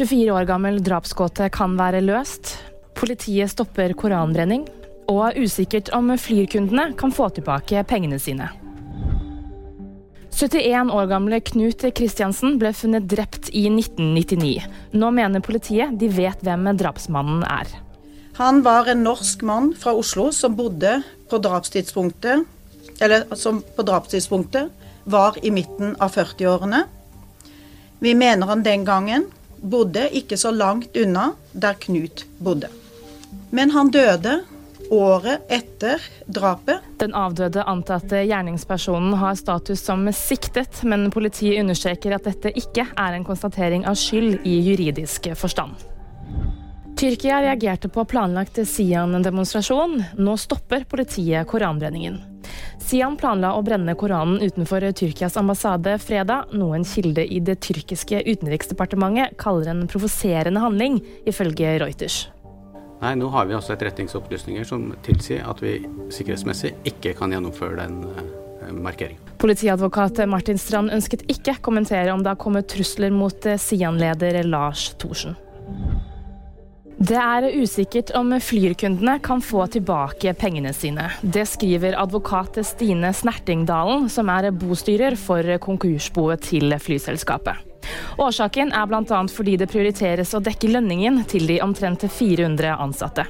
24 år gammel drapsgåte kan være løst. Politiet stopper koranbrenning. Og usikkert om flyrkundene kan få tilbake pengene sine. 71 år gamle Knut Kristiansen ble funnet drept i 1999. Nå mener politiet de vet hvem drapsmannen er. Han var en norsk mann fra Oslo som bodde på drapstidspunktet Eller som på drapstidspunktet var i midten av 40-årene. Vi mener han den gangen bodde ikke så langt unna der Knut bodde. Men han døde året etter drapet. Den avdøde antatte gjerningspersonen har status som siktet, men politiet understreker at dette ikke er en konstatering av skyld i juridisk forstand. Tyrkia reagerte på planlagt Sian-demonstrasjon. Nå stopper politiet koranbrenningen. Sian planla å brenne Koranen utenfor Tyrkias ambassade fredag, noe en kilde i det tyrkiske utenriksdepartementet kaller en provoserende handling, ifølge Reuters. Nei, nå har vi også etterretningsopplysninger som tilsier at vi sikkerhetsmessig ikke kan gjennomføre den uh, markeringen. Politiadvokat Martin Strand ønsket ikke kommentere om det har kommet trusler mot eh, Sian-leder Lars Thorsen. Det er usikkert om flyrkundene kan få tilbake pengene sine. Det skriver advokat Stine Snertingdalen, som er bostyrer for konkursboet til flyselskapet. Årsaken er bl.a. fordi det prioriteres å dekke lønningen til de omtrent 400 ansatte.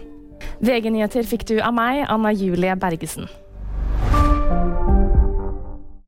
VG-nyheter fikk du av meg, Anna Julie Bergesen.